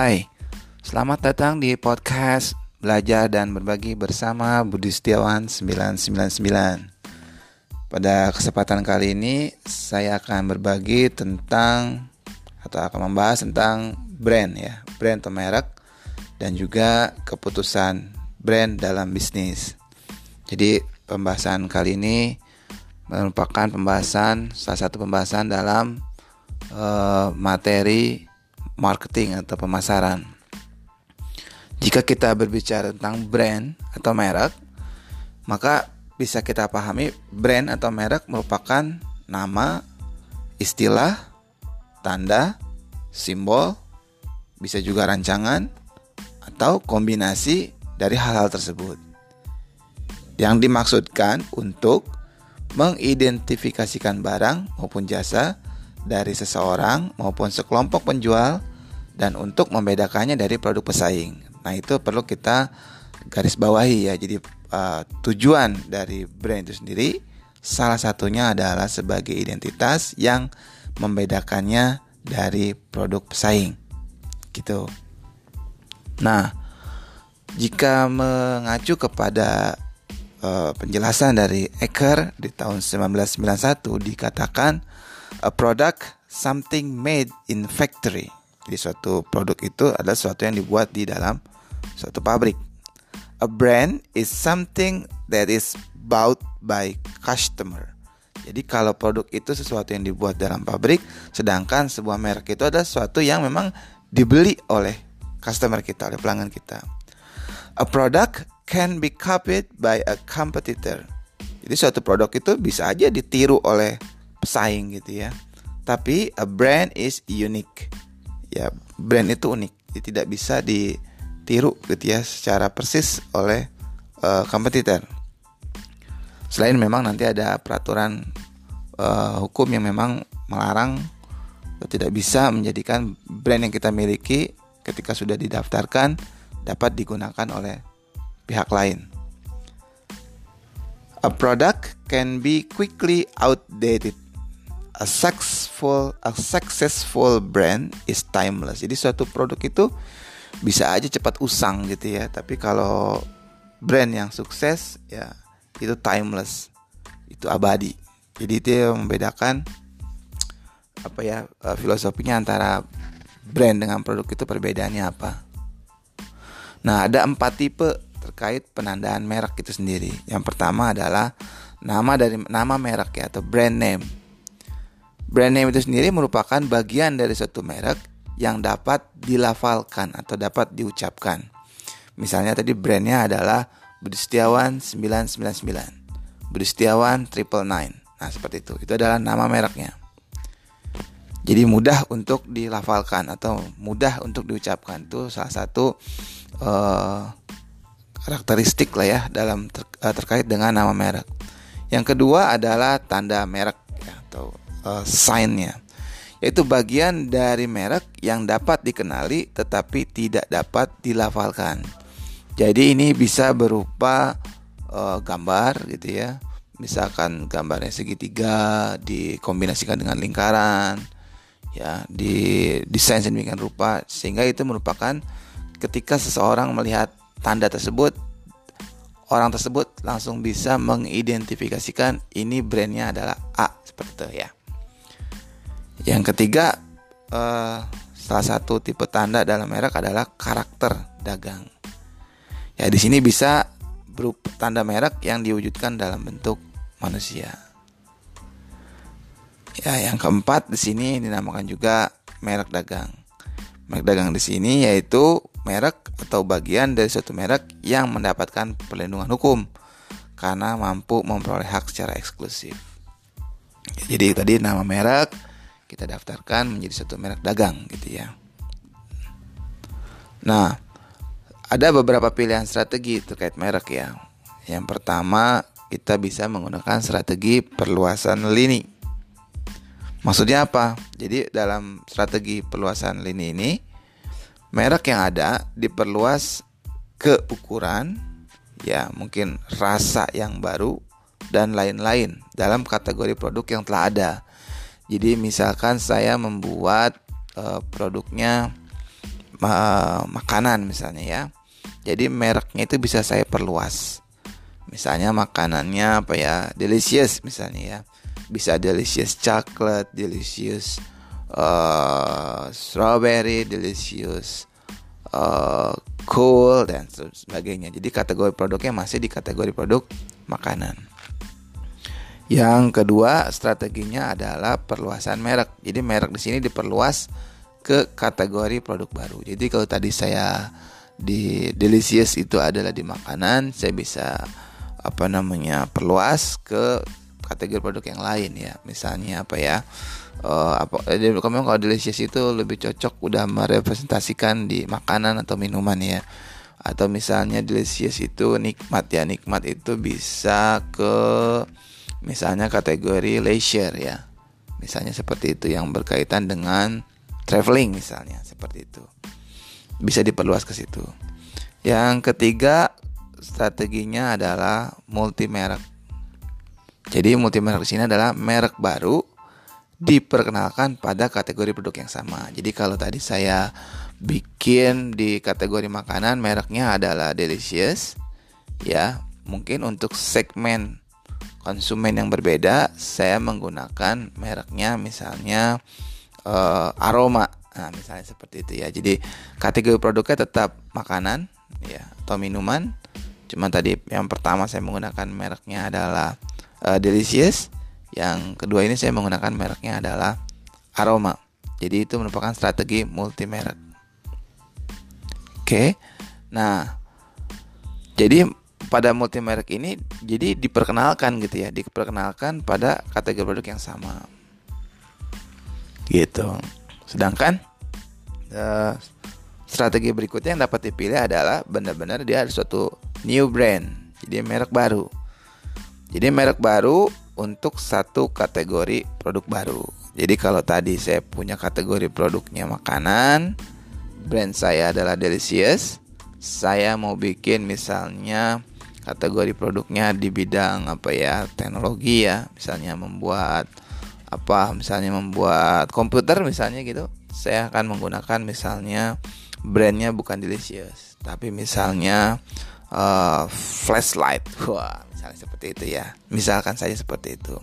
Hai, selamat datang di podcast Belajar dan Berbagi bersama Budi Setiawan 999 Pada kesempatan kali ini saya akan berbagi tentang Atau akan membahas tentang brand ya Brand atau merek Dan juga keputusan brand dalam bisnis. Jadi pembahasan kali ini merupakan pembahasan salah satu pembahasan dalam uh, materi marketing atau pemasaran. Jika kita berbicara tentang brand atau merek, maka bisa kita pahami brand atau merek merupakan nama, istilah, tanda, simbol, bisa juga rancangan atau kombinasi dari hal-hal tersebut. Yang dimaksudkan untuk mengidentifikasikan barang maupun jasa dari seseorang maupun sekelompok penjual dan untuk membedakannya dari produk pesaing. Nah, itu perlu kita garis bawahi ya. Jadi uh, tujuan dari brand itu sendiri salah satunya adalah sebagai identitas yang membedakannya dari produk pesaing. Gitu. Nah, jika mengacu kepada uh, penjelasan dari Ecker di tahun 1991 dikatakan a product something made in factory jadi suatu produk itu adalah sesuatu yang dibuat di dalam suatu pabrik. A brand is something that is bought by customer. Jadi kalau produk itu sesuatu yang dibuat dalam pabrik, sedangkan sebuah merek itu adalah sesuatu yang memang dibeli oleh customer kita, oleh pelanggan kita. A product can be copied by a competitor. Jadi suatu produk itu bisa aja ditiru oleh pesaing gitu ya. Tapi a brand is unique ya brand itu unik. Jadi tidak bisa ditiru gitu ya secara persis oleh uh, kompetitor. Selain memang nanti ada peraturan uh, hukum yang memang melarang tidak bisa menjadikan brand yang kita miliki ketika sudah didaftarkan dapat digunakan oleh pihak lain. A product can be quickly outdated a successful a successful brand is timeless. Jadi suatu produk itu bisa aja cepat usang gitu ya. Tapi kalau brand yang sukses ya itu timeless. Itu abadi. Jadi itu yang membedakan apa ya eh, filosofinya antara brand dengan produk itu perbedaannya apa. Nah, ada empat tipe terkait penandaan merek itu sendiri. Yang pertama adalah nama dari nama merek ya atau brand name. Brand name itu sendiri merupakan bagian dari suatu merek yang dapat dilafalkan atau dapat diucapkan. Misalnya tadi brandnya adalah Budi Setiawan 999, Budi Setiawan Triple Nine. Nah seperti itu, itu adalah nama mereknya. Jadi mudah untuk dilafalkan atau mudah untuk diucapkan itu salah satu uh, karakteristik lah ya dalam ter, uh, terkait dengan nama merek. Yang kedua adalah tanda merek ya, atau uh, sign-nya yaitu bagian dari merek yang dapat dikenali tetapi tidak dapat dilafalkan. Jadi ini bisa berupa uh, gambar gitu ya. Misalkan gambarnya segitiga dikombinasikan dengan lingkaran ya, di desain sedemikian rupa sehingga itu merupakan ketika seseorang melihat tanda tersebut orang tersebut langsung bisa mengidentifikasikan ini brandnya adalah A seperti itu ya. Yang ketiga, uh, salah satu tipe tanda dalam merek adalah karakter dagang. Ya di sini bisa berupa tanda merek yang diwujudkan dalam bentuk manusia. Ya, yang keempat di sini dinamakan juga merek dagang. Merek dagang di sini yaitu merek atau bagian dari suatu merek yang mendapatkan perlindungan hukum karena mampu memperoleh hak secara eksklusif. Jadi tadi nama merek, kita daftarkan menjadi satu merek dagang gitu ya. Nah, ada beberapa pilihan strategi terkait merek ya. Yang pertama, kita bisa menggunakan strategi perluasan lini. Maksudnya apa? Jadi dalam strategi perluasan lini ini, merek yang ada diperluas ke ukuran, ya mungkin rasa yang baru dan lain-lain dalam kategori produk yang telah ada. Jadi misalkan saya membuat uh, produknya uh, makanan misalnya ya. Jadi mereknya itu bisa saya perluas. Misalnya makanannya apa ya? Delicious misalnya ya. Bisa delicious chocolate, delicious uh, strawberry, delicious uh, cool dan sebagainya. Jadi kategori produknya masih di kategori produk makanan. Yang kedua strateginya adalah perluasan merek. Jadi merek di sini diperluas ke kategori produk baru. Jadi kalau tadi saya di delicious itu adalah di makanan, saya bisa apa namanya perluas ke kategori produk yang lain ya. Misalnya apa ya? Uh, apa jadi kalau delicious itu lebih cocok udah merepresentasikan di makanan atau minuman ya atau misalnya delicious itu nikmat ya nikmat itu bisa ke misalnya kategori leisure ya. Misalnya seperti itu yang berkaitan dengan traveling misalnya. Seperti itu. Bisa diperluas ke situ. Yang ketiga strateginya adalah multi merek jadi multi merek sini adalah merek baru diperkenalkan pada kategori produk yang sama. Jadi kalau tadi saya bikin di kategori makanan mereknya adalah delicious ya. Mungkin untuk segmen konsumen yang berbeda, saya menggunakan mereknya misalnya uh, aroma. Nah, misalnya seperti itu ya. Jadi kategori produknya tetap makanan ya atau minuman. Cuma tadi yang pertama saya menggunakan mereknya adalah uh, Delicious. Yang kedua ini saya menggunakan mereknya adalah aroma. Jadi itu merupakan strategi multi merek. Oke. Nah, jadi pada multi merek ini jadi diperkenalkan gitu ya, diperkenalkan pada kategori produk yang sama. Gitu. Sedangkan uh, strategi berikutnya yang dapat dipilih adalah benar-benar dia ada suatu new brand, jadi merek baru. Jadi merek baru untuk satu kategori produk baru. Jadi kalau tadi saya punya kategori produknya makanan, brand saya adalah Delicious. Saya mau bikin misalnya kategori produknya di bidang apa ya teknologi ya misalnya membuat apa misalnya membuat komputer misalnya gitu saya akan menggunakan misalnya brandnya bukan delicious tapi misalnya uh, flashlight. Wah misalnya seperti itu ya misalkan saja seperti itu.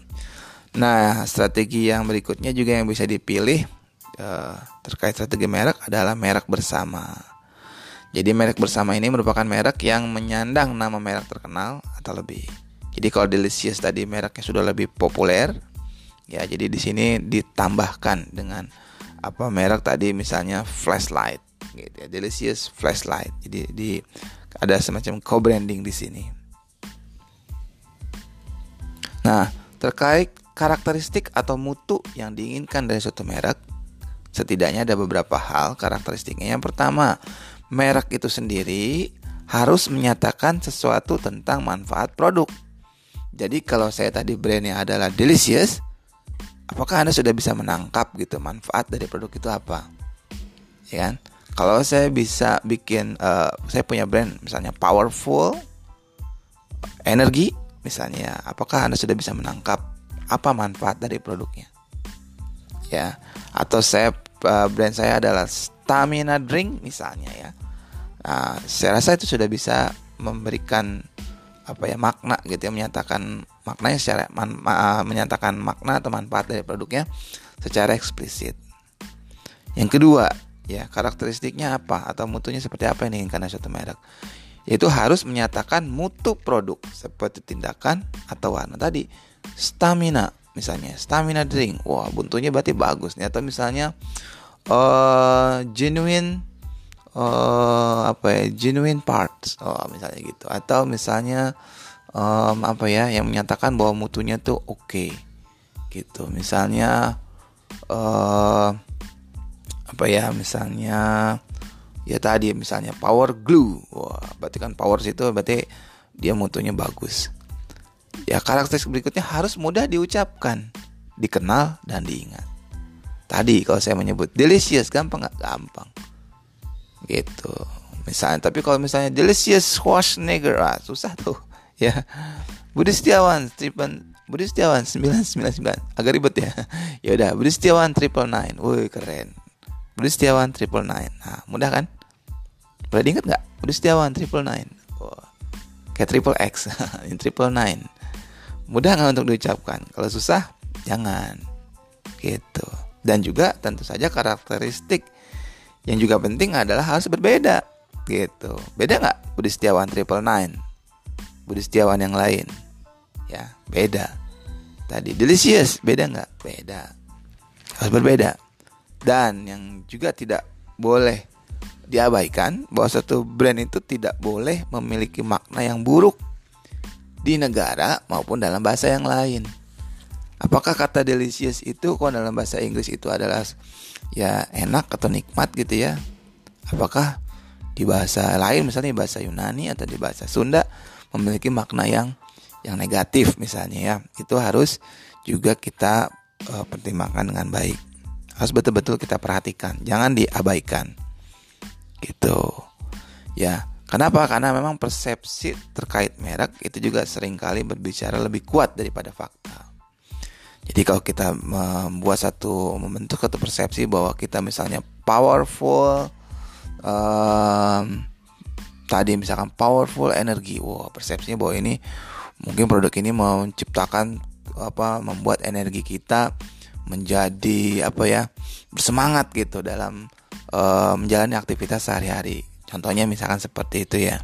Nah strategi yang berikutnya juga yang bisa dipilih uh, terkait strategi merek adalah merek bersama jadi merek bersama ini merupakan merek yang menyandang nama merek terkenal atau lebih. Jadi kalau Delicious tadi mereknya sudah lebih populer, ya jadi di sini ditambahkan dengan apa merek tadi misalnya flashlight gitu ya Delicious flashlight. Jadi di ada semacam co-branding di sini. Nah, terkait karakteristik atau mutu yang diinginkan dari suatu merek, setidaknya ada beberapa hal karakteristiknya. Yang pertama, merek itu sendiri harus menyatakan sesuatu tentang manfaat produk. Jadi kalau saya tadi brandnya adalah delicious, apakah Anda sudah bisa menangkap gitu manfaat dari produk itu apa? Ya kan? Kalau saya bisa bikin uh, saya punya brand misalnya powerful energi misalnya, apakah Anda sudah bisa menangkap apa manfaat dari produknya? Ya, atau saya uh, brand saya adalah stamina drink misalnya ya. Nah, saya rasa itu sudah bisa memberikan apa ya makna gitu ya menyatakan maknanya secara man, ma, menyatakan makna atau manfaat dari produknya secara eksplisit. Yang kedua, ya karakteristiknya apa atau mutunya seperti apa yang diinginkan suatu merek. Yaitu harus menyatakan mutu produk seperti tindakan atau warna tadi. Stamina misalnya, stamina drink. Wah, buntunya berarti bagus nih atau misalnya uh, genuine uh, apa ya genuine parts. Oh misalnya gitu. Atau misalnya um, apa ya yang menyatakan bahwa mutunya tuh oke okay, gitu. Misalnya uh, apa ya misalnya ya tadi misalnya power glue. Wah berarti kan power itu berarti dia mutunya bagus. Ya karakteristik berikutnya harus mudah diucapkan dikenal dan diingat. Tadi kalau saya menyebut delicious gampang nggak? Gampang. Gitu. Misalnya tapi kalau misalnya delicious Schwarzenegger ah susah tuh ya. Budi Setiawan Triple Budi Setiawan 999 agak ribet ya. ya udah Budi Setiawan Triple Nine. Woi keren. Budi Setiawan triple nine. Nah, mudah kan? Boleh diingat nggak? Budi Setiawan triple nine. Oh, kayak triple X, ini triple nine. Mudah nggak untuk diucapkan? Kalau susah, jangan. Gitu. Dan juga tentu saja karakteristik yang juga penting adalah harus berbeda. Gitu. Beda nggak Budi Setiawan triple nine? Budi Setiawan yang lain? Ya, beda. Tadi delicious, beda nggak? Beda. Harus berbeda dan yang juga tidak boleh diabaikan bahwa satu brand itu tidak boleh memiliki makna yang buruk di negara maupun dalam bahasa yang lain. Apakah kata delicious itu kalau dalam bahasa Inggris itu adalah ya enak atau nikmat gitu ya? Apakah di bahasa lain misalnya di bahasa Yunani atau di bahasa Sunda memiliki makna yang yang negatif misalnya ya? Itu harus juga kita uh, pertimbangkan dengan baik. Harus betul-betul kita perhatikan jangan diabaikan. Gitu. Ya kenapa? Karena memang persepsi terkait merek itu juga sering kali berbicara lebih kuat daripada fakta jadi kalau kita membuat satu membentuk satu persepsi bahwa kita misalnya powerful um, tadi misalkan powerful energi wow persepsinya bahwa ini mungkin produk ini menciptakan apa membuat energi kita menjadi apa ya bersemangat gitu dalam uh, menjalani aktivitas sehari-hari. Contohnya misalkan seperti itu ya.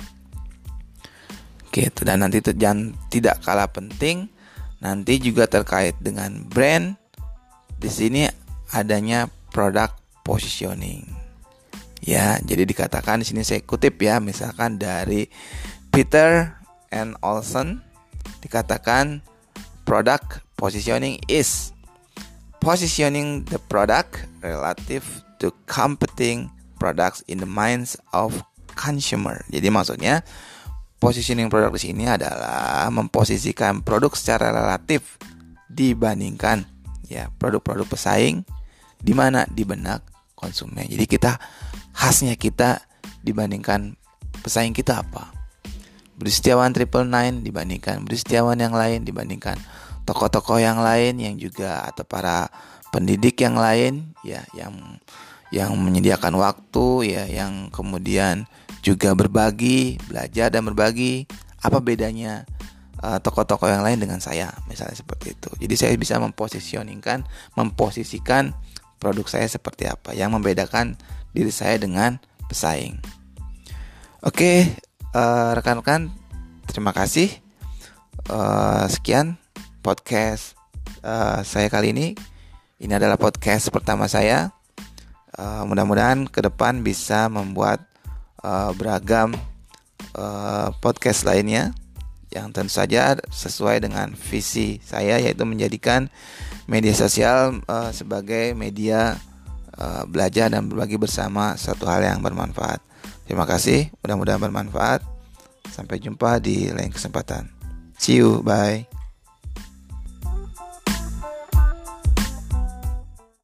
Gitu dan nanti itu jangan tidak kalah penting nanti juga terkait dengan brand di sini adanya product positioning. Ya, jadi dikatakan di sini saya kutip ya, misalkan dari Peter and Olson dikatakan product positioning is positioning the product relative to competing products in the minds of consumer. Jadi maksudnya positioning produk di sini adalah memposisikan produk secara relatif dibandingkan ya produk-produk pesaing di mana di benak konsumen. Jadi kita khasnya kita dibandingkan pesaing kita apa? Budi Triple Nine dibandingkan Budi yang lain dibandingkan tokoh-tokoh yang lain yang juga atau para pendidik yang lain ya yang yang menyediakan waktu ya yang kemudian juga berbagi belajar dan berbagi. Apa bedanya eh, tokoh-tokoh yang lain dengan saya? Misalnya seperti itu. Jadi saya bisa memposisioningkan memposisikan produk saya seperti apa yang membedakan diri saya dengan pesaing. Oke uh, rekan-rekan terima kasih. Uh, sekian podcast uh, saya kali ini. Ini adalah podcast pertama saya. Uh, mudah-mudahan ke depan bisa membuat uh, beragam uh, podcast lainnya yang tentu saja sesuai dengan visi saya yaitu menjadikan media sosial uh, sebagai media uh, belajar dan berbagi bersama suatu hal yang bermanfaat. Terima kasih, mudah-mudahan bermanfaat. Sampai jumpa di lain kesempatan. See you, bye.